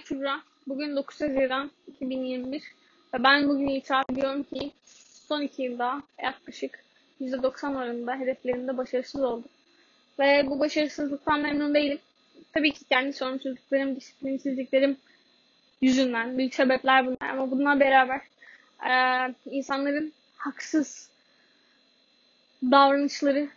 Kübra. Bugün 9 Haziran 2021 ve ben bugün itiraf ediyorum ki son 2 yılda yaklaşık %90 oranında hedeflerimde başarısız oldum. Ve bu başarısızlıktan memnun değilim. Tabii ki kendi sorumsuzluklarım, disiplinsizliklerim yüzünden. Büyük sebepler bunlar ama bununla beraber e, insanların haksız davranışları,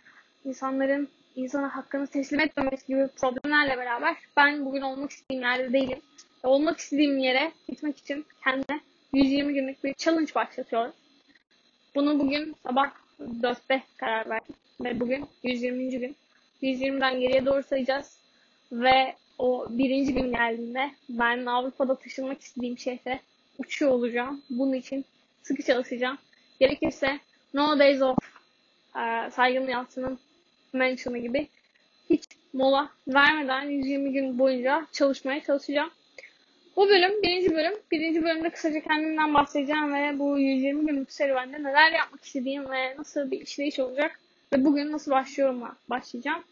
insanların insana hakkını teslim etmemesi gibi problemlerle beraber ben bugün olmak istediğim yerde değilim. Olmak istediğim yere gitmek için kendime 120 günlük bir challenge başlatıyorum. Bunu bugün sabah 4'te karar verdim. Ve bugün 120. gün. 120'den geriye doğru sayacağız. Ve o birinci gün geldiğinde ben Avrupa'da taşınmak istediğim şehre uçuyor olacağım. Bunun için sıkı çalışacağım. Gerekirse No Days Off e, Saygın Yalçın'ın Mention'ı gibi hiç mola vermeden 120 gün boyunca çalışmaya çalışacağım. Bu bölüm, birinci bölüm. Birinci bölümde kısaca kendimden bahsedeceğim ve bu 120 günlük serüvende neler yapmak istediğim ve nasıl bir işleyiş olacak ve bugün nasıl başlıyorum başlayacağım.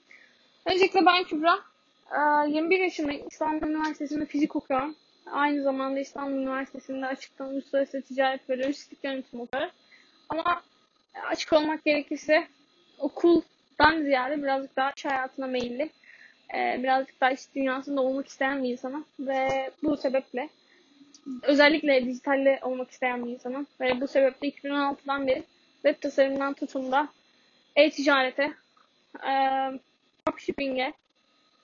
Öncelikle ben Kübra. 21 yaşındayım. İstanbul Üniversitesi'nde fizik okuyorum. Aynı zamanda İstanbul Üniversitesi'nde açıktan uluslararası ticaret ve lojistik yönetim okuyorum. Ama açık olmak gerekirse okuldan ziyade birazcık daha iş hayatına meyilli. Birazcık daha iş dünyasında olmak isteyen bir insanım. Ve bu sebeple özellikle dijitalde olmak isteyen bir insanım. Ve bu sebeple 2016'dan beri web tasarımından tutun da e-ticarete, dropshipping'e,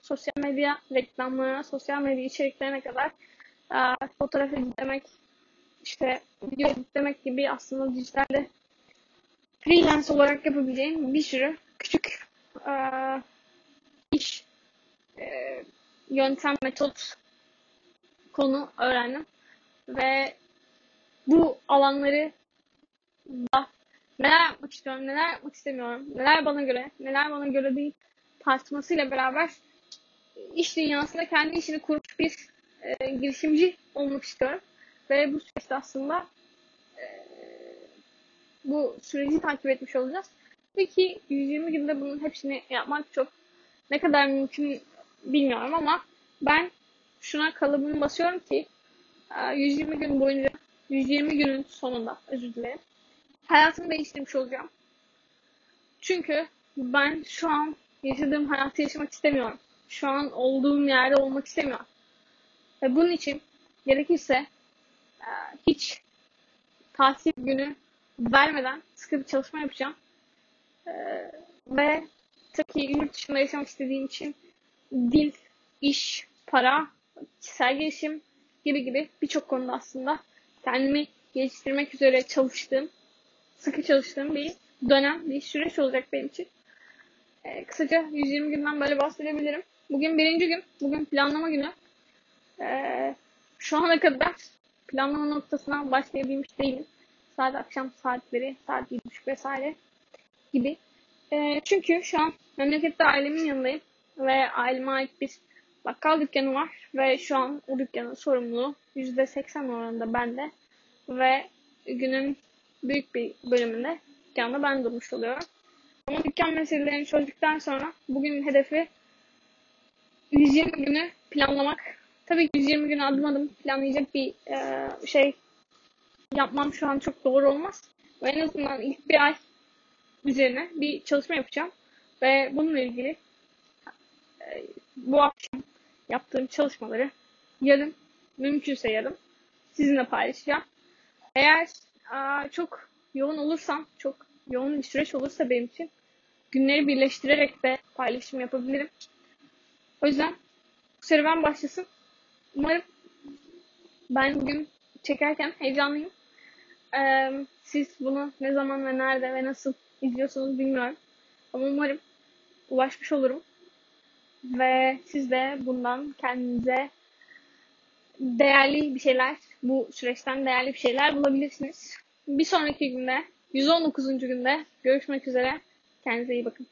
sosyal medya reklamlarına, sosyal medya içeriklerine kadar e, fotoğraf editlemek, işte video editlemek gibi aslında dijitalde freelance olarak yapabileceğim bir sürü küçük e, iş, e, yöntem, metot, konu öğrendim. Ve bu alanları da neler yapmak istiyorum, neler yapmak istemiyorum, neler bana göre, neler bana göre değil tartışmasıyla beraber iş dünyasında kendi işini kurmuş bir e, girişimci olmak istiyorum. Ve bu süreçte aslında e, bu süreci takip etmiş olacağız. Peki 120 günde bunun hepsini yapmak çok ne kadar mümkün bilmiyorum ama ben şuna kalıbımı basıyorum ki 120 gün boyunca 120 günün sonunda özür dilerim hayatımı değiştirmiş olacağım. Çünkü ben şu an yaşadığım hayatı yaşamak istemiyorum. Şu an olduğum yerde olmak istemiyorum. Ve bunun için gerekirse e, hiç tatil günü vermeden sıkı bir çalışma yapacağım. Ve tabii ki yurt dışında yaşamak istediğim için dil, iş, para, kişisel gelişim gibi gibi birçok konuda aslında kendimi geliştirmek üzere çalıştığım, sıkı çalıştığım bir dönem, bir süreç olacak benim için. Ee, kısaca 120 günden böyle bahsedebilirim. Bugün birinci gün. Bugün planlama günü. Ee, şu ana kadar planlama noktasına başlayabilmiş değilim. Sadece akşam saatleri, saat 7.30 vesaire gibi. Ee, çünkü şu an memlekette ailemin yanındayım. Ve aileme ait bir bakkal dükkanı var. Ve şu an o dükkanın sorumluluğu %80 oranında bende. Ve günün büyük bir bölümünde dükkanda ben durmuş oluyorum. Ama dükkan meselelerini çözdükten sonra bugünün hedefi 120 günü planlamak. Tabii ki 120 günü adım adım planlayacak bir e, şey yapmam şu an çok doğru olmaz. Ve en azından ilk bir ay üzerine bir çalışma yapacağım. Ve bununla ilgili e, bu akşam yaptığım çalışmaları yarın, mümkünse yarın sizinle paylaşacağım. Eğer çok yoğun olursam, çok yoğun bir süreç olursa benim için günleri birleştirerek de paylaşım yapabilirim. O yüzden bu serüven başlasın. Umarım ben bugün çekerken heyecanlıyım. Ee, siz bunu ne zaman ve nerede ve nasıl izliyorsunuz bilmiyorum. Ama umarım ulaşmış olurum. Ve siz de bundan kendinize değerli bir şeyler, bu süreçten değerli bir şeyler bulabilirsiniz. Bir sonraki günde, 119. günde görüşmek üzere. Kendinize iyi bakın.